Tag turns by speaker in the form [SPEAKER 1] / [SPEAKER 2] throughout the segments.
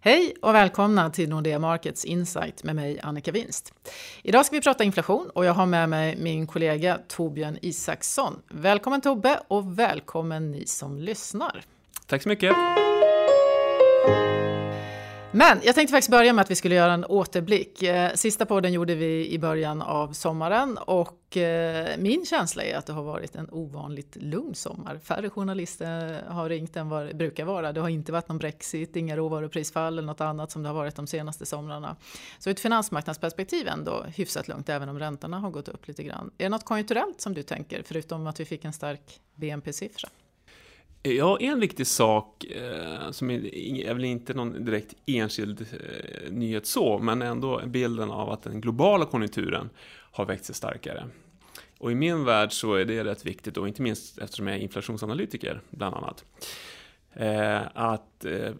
[SPEAKER 1] Hej och välkomna till Nordea Markets Insight med mig Annika Winst. Idag ska vi prata inflation och jag har med mig min kollega Torbjörn Isaksson. Välkommen Tobbe och välkommen ni som lyssnar.
[SPEAKER 2] Tack så mycket.
[SPEAKER 1] Men jag tänkte faktiskt börja med att vi skulle göra en återblick. Eh, sista podden gjorde vi i början av sommaren och eh, min känsla är att det har varit en ovanligt lugn sommar. Färre journalister har ringt än vad det brukar vara. Det har inte varit någon Brexit, inga råvaruprisfall eller något annat som det har varit de senaste somrarna. Så ur ett finansmarknadsperspektiv ändå hyfsat lugnt även om räntorna har gått upp lite grann. Är det något konjunkturellt som du tänker förutom att vi fick en stark BNP-siffra?
[SPEAKER 2] Ja, en viktig sak eh, som är, är väl inte någon direkt enskild eh, nyhet så, men ändå bilden av att den globala konjunkturen har växt sig starkare. Och i min värld så är det rätt viktigt, och inte minst eftersom jag är inflationsanalytiker bland annat. Eh, att eh,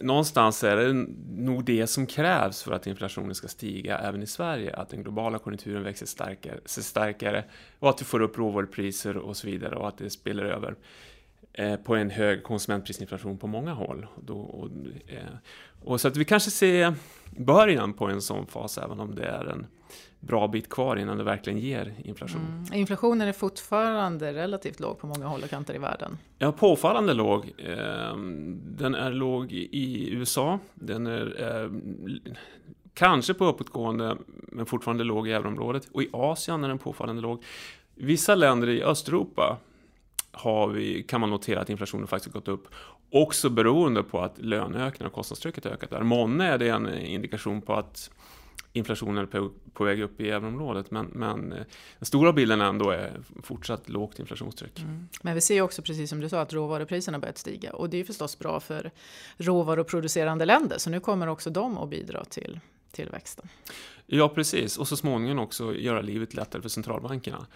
[SPEAKER 2] någonstans är det nog det som krävs för att inflationen ska stiga även i Sverige, att den globala konjunkturen växer starkare, sig starkare och att vi får upp råvarupriser och så vidare och att det spiller över på en hög konsumentprisinflation på många håll. Då, och, eh, och, så att vi kanske ser början på en sån fas, även om det är en bra bit kvar innan det verkligen ger inflation. Mm.
[SPEAKER 1] Inflationen är fortfarande relativt låg på många håll och kanter i världen.
[SPEAKER 2] Ja, påfallande låg. Ehm, den är låg i USA. Den är eh, kanske på uppåtgående, men fortfarande låg i euroområdet. Och i Asien är den påfallande låg. Vissa länder i Östeuropa har vi, kan man notera att inflationen faktiskt gått upp. Också beroende på att löneökningar och kostnadstrycket ökat där. Månne är det en indikation på att inflationen är på, väg upp i euroområdet. Men, men eh, den stora bilden ändå är fortsatt lågt inflationstryck. Mm.
[SPEAKER 1] Men vi ser också, precis som du sa, att råvarupriserna börjat stiga. Och det är förstås bra för råvaruproducerande länder. Så nu kommer också de att bidra till tillväxten.
[SPEAKER 2] Ja, precis. Och så småningom också göra livet lättare för centralbankerna.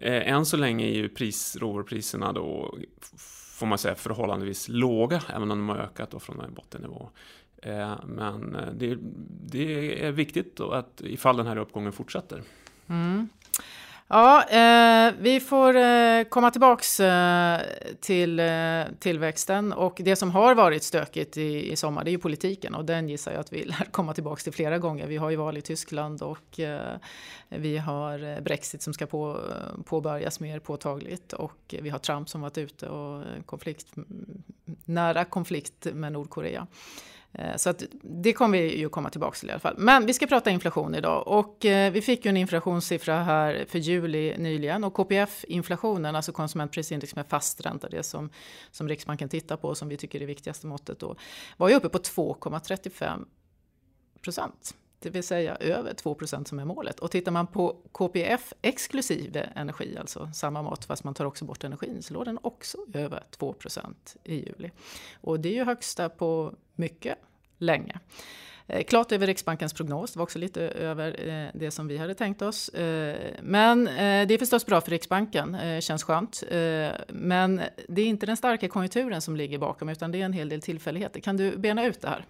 [SPEAKER 2] Eh, än så länge är ju pris, råvarupriserna då, får man säga, förhållandevis låga, även om de har ökat då från en bottennivå. Eh, men eh, det, det är viktigt att ifall den här uppgången fortsätter. Mm.
[SPEAKER 1] Ja, eh, vi får eh, komma tillbaks eh, till eh, tillväxten och det som har varit stökigt i, i sommar det är ju politiken och den gissar jag att vi lär komma tillbaks till flera gånger. Vi har ju val i Tyskland och eh, vi har eh, Brexit som ska på, eh, påbörjas mer påtagligt och vi har Trump som varit ute och konflikt, nära konflikt med Nordkorea. Eh, så att det kommer vi ju komma tillbaka till i alla fall. Men vi ska prata inflation idag och eh, vi fick ju en inflationssiffra här för juli nyligen och KPF-inflationen, alltså konsumentprisindex med fast ränta, det som, som Riksbanken tittar på och som vi tycker är det viktigaste måttet då, var ju uppe på 2,35 procent. Det vill säga över 2% som är målet. Och tittar man på KPF exklusive energi, alltså samma mått fast man tar också bort energin, så låg den också över 2% i juli. Och det är ju högsta på mycket länge. Eh, klart över Riksbankens prognos, det var också lite över eh, det som vi hade tänkt oss. Eh, men eh, det är förstås bra för Riksbanken, eh, känns skönt. Eh, men det är inte den starka konjunkturen som ligger bakom, utan det är en hel del tillfälligheter. Kan du bena ut det här?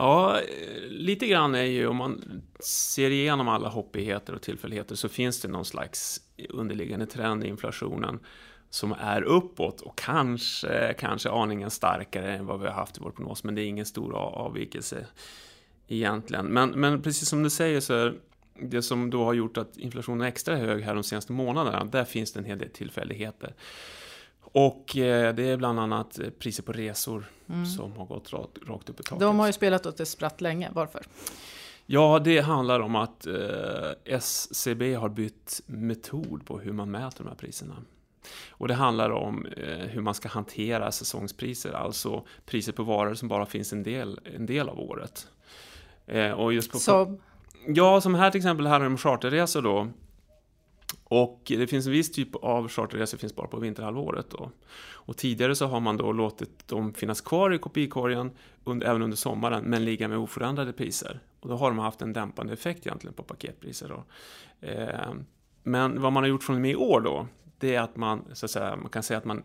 [SPEAKER 2] Ja, lite grann är ju om man ser igenom alla hoppigheter och tillfälligheter så finns det någon slags underliggande trend i inflationen som är uppåt och kanske, kanske aningen starkare än vad vi har haft i vår prognos, men det är ingen stor avvikelse egentligen. Men, men precis som du säger så är det som då har gjort att inflationen är extra hög här de senaste månaderna, där finns det en hel del tillfälligheter. Och eh, det är bland annat priser på resor mm. som har gått rakt, rakt upp i taket.
[SPEAKER 1] De har ju spelat åt ett spratt länge, varför?
[SPEAKER 2] Ja, det handlar om att eh, SCB har bytt metod på hur man mäter de här priserna. Och det handlar om eh, hur man ska hantera säsongspriser, alltså priser på varor som bara finns en del, en del av året.
[SPEAKER 1] Eh, och just på, som?
[SPEAKER 2] Ja, som här till exempel här om charterresor då. Och det finns en viss typ av charterresor finns bara på vinterhalvåret då. Och tidigare så har man då låtit dem finnas kvar i kopikorgen under, även under sommaren men ligga med oförändrade priser. Och då har de haft en dämpande effekt egentligen på paketpriser då. Eh, men vad man har gjort från och med i år då, det är att man, så att säga, man kan säga att man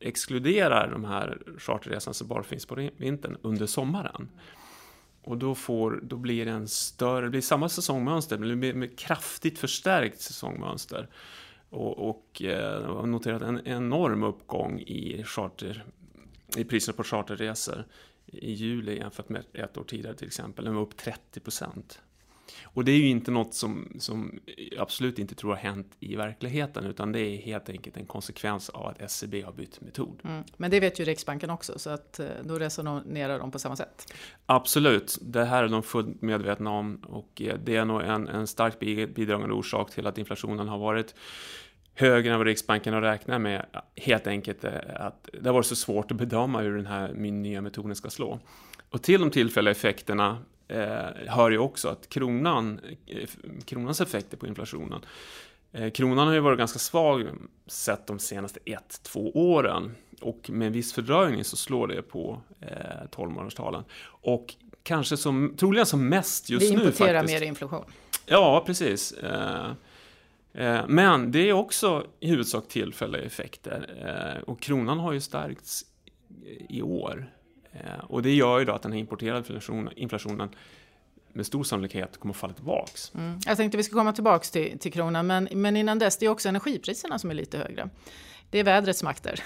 [SPEAKER 2] exkluderar de här charterresorna som bara finns på vintern under sommaren. Och då, får, då blir det en större, det blir samma säsongmönster, men det blir med kraftigt förstärkt säsongmönster. Och, och eh, har noterat en enorm uppgång i, charter, i priserna på charterresor i juli jämfört med ett år tidigare till exempel. Den var upp 30 procent. Och det är ju inte något som, som absolut inte tror har hänt i verkligheten, utan det är helt enkelt en konsekvens av att SCB har bytt metod. Mm.
[SPEAKER 1] Men det vet ju Riksbanken också, så att eh, då resonerar de på samma sätt.
[SPEAKER 2] Absolut, det här är de fullt medvetna om och eh, det är nog en, en starkt bidragande orsak till att inflationen har varit högre än vad Riksbanken har räknat med. Helt enkelt eh, att det har varit så svårt att bedöma hur den här nya metoden ska slå. Och till de tillfälliga effekterna eh, hör ju också att kronan, eh, kronans effekter på inflationen. Eh, kronan har ju varit ganska svag sett de senaste ett, två åren och med en viss fördröjning så slår det på eh, 12 månaderstalen. Och kanske som, troligen som mest just nu
[SPEAKER 1] faktiskt. Vi importerar mer inflation.
[SPEAKER 2] Ja, precis. Eh, eh, men det är också i huvudsak tillfälliga effekter och kronan har ju stärkts i år och det gör ju då att den här importerade inflationen, inflationen med stor sannolikhet kommer att falla tillbaks.
[SPEAKER 1] Mm. Jag tänkte vi ska komma tillbaks till, till kronan, men, men innan dess, det är också energipriserna som är lite högre. Det är vädrets makter.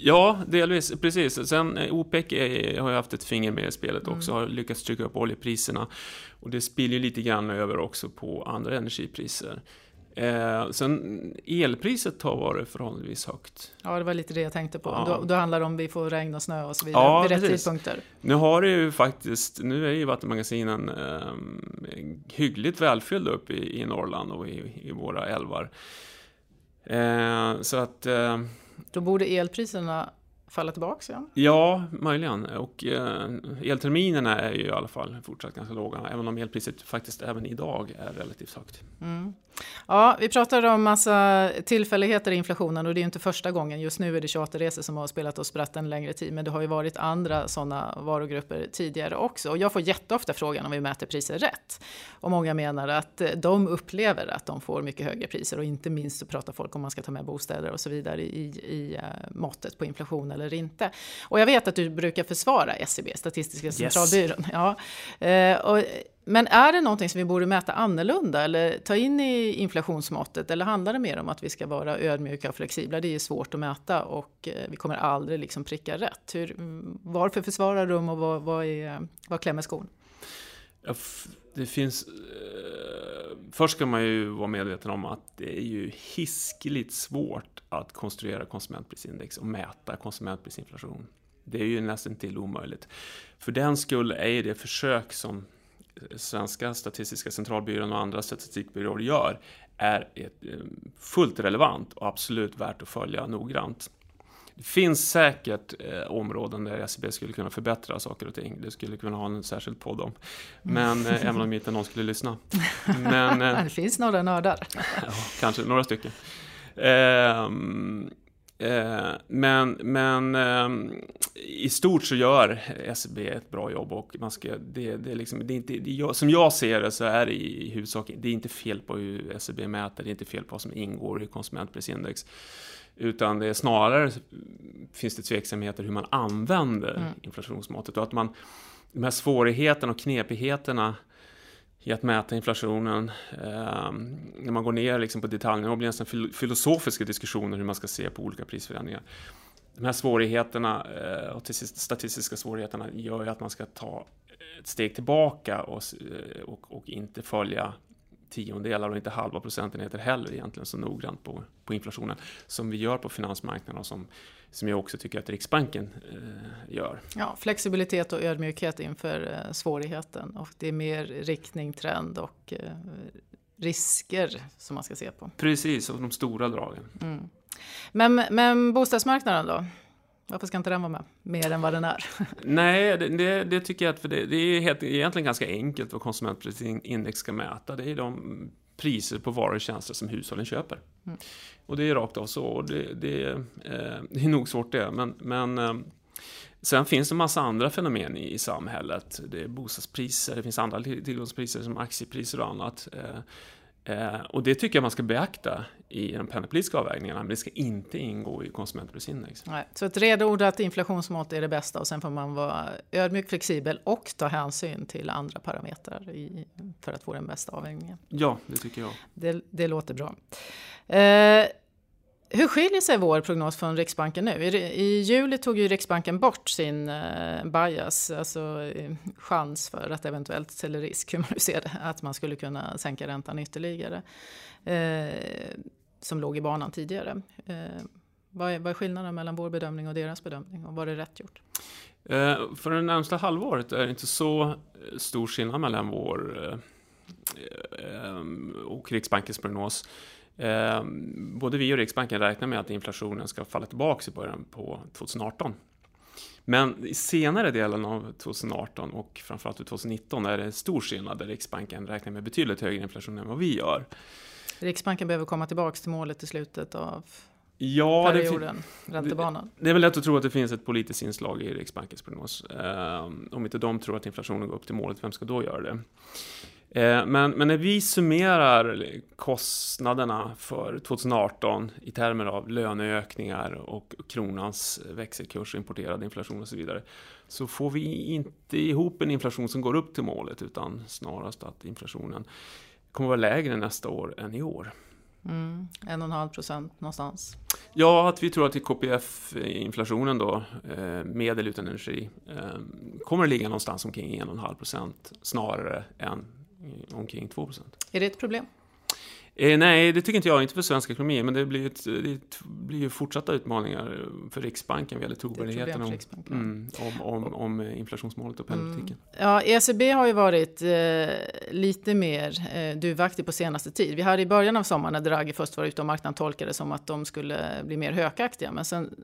[SPEAKER 2] Ja, delvis, precis. Sen eh, OPEC är, har ju haft ett finger med i spelet också, mm. har lyckats trycka upp oljepriserna. Och det spiller lite grann över också på andra energipriser. Eh, sen elpriset har varit förhållandevis högt.
[SPEAKER 1] Ja, det var lite det jag tänkte på. Ja. Då, då handlar det om vi får regn och snö och så vidare ja, vid rätt precis. tidpunkter.
[SPEAKER 2] Nu har det ju faktiskt, nu är ju vattenmagasinen eh, hyggligt välfyllda upp i, i Norrland och i, i våra älvar. Eh, så att... Eh,
[SPEAKER 1] då borde elpriserna falla tillbaka igen?
[SPEAKER 2] Ja, möjligen. Och eh, elterminerna är ju i alla fall fortsatt ganska låga, även om elpriset faktiskt även idag är relativt högt. Mm.
[SPEAKER 1] Ja, vi pratade om massa tillfälligheter i inflationen och det är inte första gången. Just nu är det charterresor som har spelat och spratt en längre tid, men det har ju varit andra sådana varogrupper tidigare också. Och jag får jätteofta frågan om vi mäter priser rätt. Och många menar att de upplever att de får mycket högre priser och inte minst så pratar folk om man ska ta med bostäder och så vidare i, i uh, måttet på inflation eller inte. Och jag vet att du brukar försvara SCB, e Statistiska centralbyrån. Yes. Ja. Uh, och men är det någonting som vi borde mäta annorlunda eller ta in i inflationsmåttet? Eller handlar det mer om att vi ska vara ödmjuka och flexibla? Det är svårt att mäta och eh, vi kommer aldrig liksom pricka rätt. Hur, varför försvarar du och vad, vad, är, vad klämmer skon?
[SPEAKER 2] Det finns... Först ska man ju vara medveten om att det är ju hiskeligt svårt att konstruera konsumentprisindex och mäta konsumentprisinflation. Det är ju nästan till omöjligt. För den skull är det försök som svenska Statistiska centralbyrån och andra statistikbyråer gör är ett, eh, fullt relevant och absolut värt att följa noggrant. Det finns säkert eh, områden där SCB skulle kunna förbättra saker och ting. Det skulle kunna ha en särskild podd om. Men eh, även om inte någon skulle lyssna.
[SPEAKER 1] Men, eh, det finns några nördar.
[SPEAKER 2] ja, kanske några stycken. Eh, men, men eh, i stort så gör SCB ett bra jobb och man ska, det, det liksom, det är inte, det, som jag ser det så är det i huvudsak, det är inte fel på hur SCB mäter, det är inte fel på vad som ingår i konsumentprisindex. Utan det är snarare finns det tveksamheter hur man använder mm. inflationsmåttet och att man, de här svårigheterna och knepigheterna i att mäta inflationen. Eh, när man går ner liksom på detaljnivå blir det nästan filosofiska diskussioner hur man ska se på olika prisförändringar. De här svårigheterna eh, och till sist statistiska svårigheterna gör ju att man ska ta ett steg tillbaka och, eh, och, och inte följa tiondelar och inte halva procentenheter heller egentligen så noggrant på, på inflationen som vi gör på finansmarknaden och som, som jag också tycker att Riksbanken eh, gör.
[SPEAKER 1] Ja, flexibilitet och ödmjukhet inför eh, svårigheten och det är mer riktning, trend och eh, risker som man ska se på.
[SPEAKER 2] Precis, och de stora dragen. Mm.
[SPEAKER 1] Men, men bostadsmarknaden då? Varför ska inte den vara med? Mer än vad den är.
[SPEAKER 2] Nej, det, det, det, tycker jag att för det, det är helt, egentligen ganska enkelt vad konsumentprisindex ska mäta. Det är de priser på varor och tjänster som hushållen köper. Mm. Och det är rakt av så. Och det, det, eh, det är nog svårt det. Men, men eh, sen finns det en massa andra fenomen i, i samhället. Det är bostadspriser, det finns andra tillgångspriser som aktiepriser och annat. Eh, Eh, och det tycker jag man ska beakta i de penningpolitiska avvägningarna, men det ska inte ingå i konsumentprisindex.
[SPEAKER 1] Nej, så ett renodlat inflationsmått är det bästa och sen får man vara ödmjuk, flexibel och ta hänsyn till andra parametrar i, för att få den bästa avvägningen.
[SPEAKER 2] Ja, det tycker jag.
[SPEAKER 1] Det, det låter bra. Eh, hur skiljer sig vår prognos från Riksbanken nu? I, juli tog ju Riksbanken bort sin eh, bias, alltså eh, chans för att eventuellt, eller risk hur man nu ser det, att man skulle kunna sänka räntan ytterligare. Eh, som låg i banan tidigare. Eh, vad är, vad är skillnaden mellan vår bedömning och deras bedömning och var det rätt gjort?
[SPEAKER 2] För det närmsta halvåret är det inte så stor skillnad mellan vår och Riksbankens prognos. Eh, både vi och Riksbanken räknar med att inflationen ska falla tillbaka i början på 2018. Men i senare delen av 2018 och framförallt 2019 är det stor skillnad där Riksbanken räknar med betydligt högre inflation än vad vi gör.
[SPEAKER 1] Riksbanken behöver komma tillbaka till målet i slutet av ja, perioden, det, räntebanan.
[SPEAKER 2] Det, det, är väl lätt att tro att det finns ett politiskt inslag i Riksbankens prognos. Eh, om inte de tror att inflationen går upp till målet, vem ska då göra det? Eh, men, men, när vi summerar kostnaderna för 2018 i termer av löneökningar och kronans växelkurs, importerad inflation och så vidare, så får vi inte ihop en inflation som går upp till målet, utan snarast att inflationen kommer vara lägre nästa år än i år.
[SPEAKER 1] Mm, en och en halv procent någonstans.
[SPEAKER 2] Ja, att vi tror att KPF-inflationen då, eh, med eller utan energi, eh, kommer att ligga någonstans omkring en och en halv procent snarare än omkring 2
[SPEAKER 1] Är det ett problem?
[SPEAKER 2] Eh, nej, det tycker inte jag, inte för svensk ekonomi, men det blir, ett, det blir ju fortsatta utmaningar för Riksbanken vad gäller trovärdigheten om, mm, om, om, om, inflationsmålet och penningpolitiken.
[SPEAKER 1] Mm. Ja, ECB har ju varit eh, lite mer eh, duvaktig på senaste tid. Vi hade i början av sommaren när Draghi först var ute och marknaden tolkade som att de skulle bli mer hökaktiga, men sen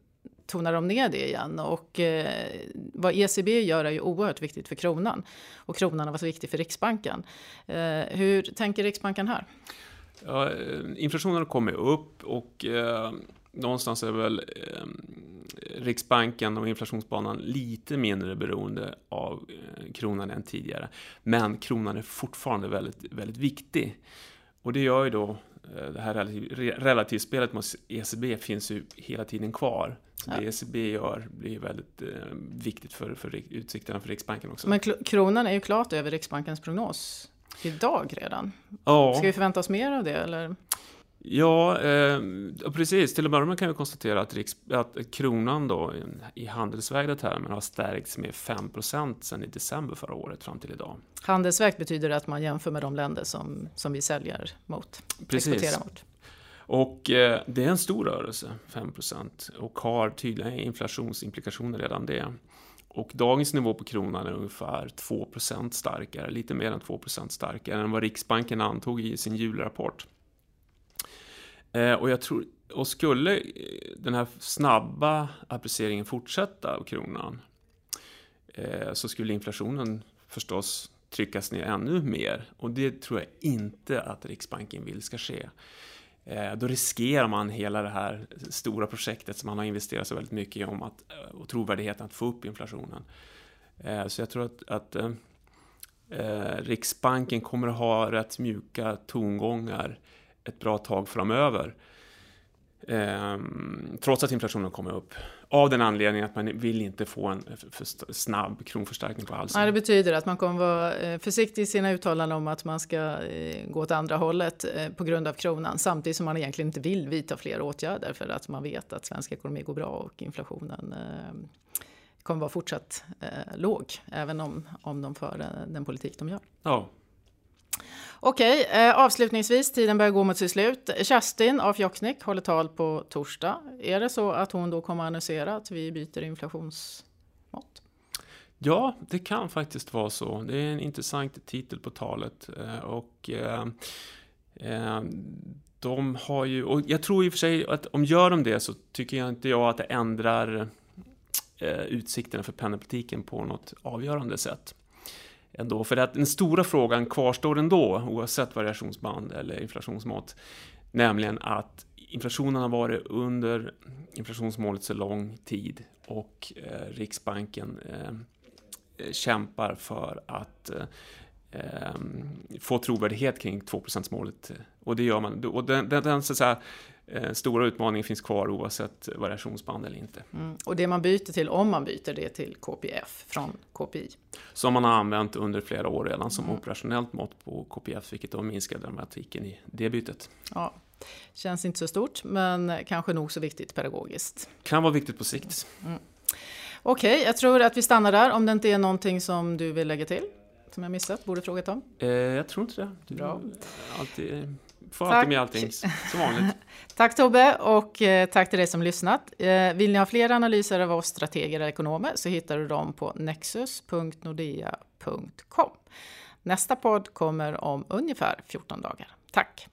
[SPEAKER 1] tonar de ner det igen. Och eh, vad ECB gör är ju oerhört viktigt för kronan. Och kronan har varit viktig för Riksbanken. Eh, hur tänker Riksbanken här?
[SPEAKER 2] Ja, eh, inflationen har kommit upp och eh, någonstans är väl eh, Riksbanken och inflationsbanan lite mindre beroende av eh, kronan än tidigare. Men kronan är fortfarande väldigt, väldigt viktig. Och det gör ju då Eh, det här relativspelet mot ECB finns ju hela tiden kvar. Så det ECB gör blir väldigt eh, viktigt för, för utsikterna för Riksbanken också.
[SPEAKER 1] Men kronan är ju klart över Riksbankens prognos idag redan. Ja. Ska vi förvänta oss mer av det eller?
[SPEAKER 2] Ja, eh, precis. Till att börja med kan vi konstatera att, riks, att kronan då i handelsvägda termer har stärkts med 5% sedan i december förra året fram till idag.
[SPEAKER 1] Handelsvägt betyder att man jämför med de länder som, som vi säljer mot, precis. exporterar mot.
[SPEAKER 2] Och eh, det är en stor rörelse, 5% och har tydliga inflationsimplikationer redan det. Och dagens nivå på kronan är ungefär 2% starkare, lite mer än 2% starkare än vad Riksbanken antog i sin julrapport. Eh, och jag tror, och skulle eh, den här snabba apprecieringen fortsätta av kronan eh, så skulle inflationen förstås tryckas ner ännu mer och det tror jag inte att Riksbanken vill ska ske. Eh, då riskerar man hela det här stora projektet som man har investerat så väldigt mycket i om att, eh, och trovärdigheten att få upp inflationen. Så jag tror att, att Riksbanken kommer att ha rätt mjuka tongångar ett bra tag framöver. Ehm, trots att inflationen kommer upp. Av den anledningen att man vill inte få en snabb kronförstärkning på halsen.
[SPEAKER 1] Ja, det betyder att man kommer vara eh, försiktig i sina uttalanden om att man ska eh, gå åt andra hållet eh, på grund av kronan. Samtidigt som man egentligen inte vill vidta fler åtgärder för att man vet att svensk ekonomi går bra och inflationen kommer vara fortsatt låg. Även om, om de för den politik de gör.
[SPEAKER 2] Ja,
[SPEAKER 1] Okej, eh, avslutningsvis, tiden börjar gå mot sitt slut. Kerstin af Jokknik håller tal på torsdag. Är det så att hon då kommer att annonsera att vi byter inflationsmått?
[SPEAKER 2] Ja, det kan faktiskt vara så. Det är en intressant titel på talet. Eh, och eh, eh, de har ju, och jag tror i och för sig att om gör de det så tycker jag inte jag att det ändrar eh, utsikterna för penningpolitiken på något avgörande sätt ändå. För att den stora frågan kvarstår ändå, oavsett variationsband eller inflationsmått. Nämligen att inflationen har varit under inflationsmålet så lång tid och eh, Riksbanken eh, eh kämpar för att eh, eh få trovärdighet kring 2 % målet. Och det gör man. Och den, den, den så att säga, stora utmaningen finns kvar oavsett variationsband eller inte.
[SPEAKER 1] Mm. Och det man byter till, om man byter det till KPF från KPI?
[SPEAKER 2] Som man har använt under flera år redan som mm. operationellt mått på KPF, vilket då minskar dramatiken i det bytet.
[SPEAKER 1] Ja. Känns inte så stort, men kanske nog så viktigt pedagogiskt.
[SPEAKER 2] Kan vara viktigt på sikt. Mm.
[SPEAKER 1] Okej, okay, jag tror att vi stannar där om det inte är någonting som du vill lägga till som jag missat, borde frågat om?
[SPEAKER 2] Eh, jag tror inte det. Du Bra. Alltid, får tack. alltid med allting som vanligt.
[SPEAKER 1] tack Tobbe och eh, tack till dig som lyssnat. Eh, vill ni ha fler analyser av oss strateger och ekonomer så hittar du dem på nexus.nordea.com. Nästa podd kommer om ungefär 14 dagar. Tack!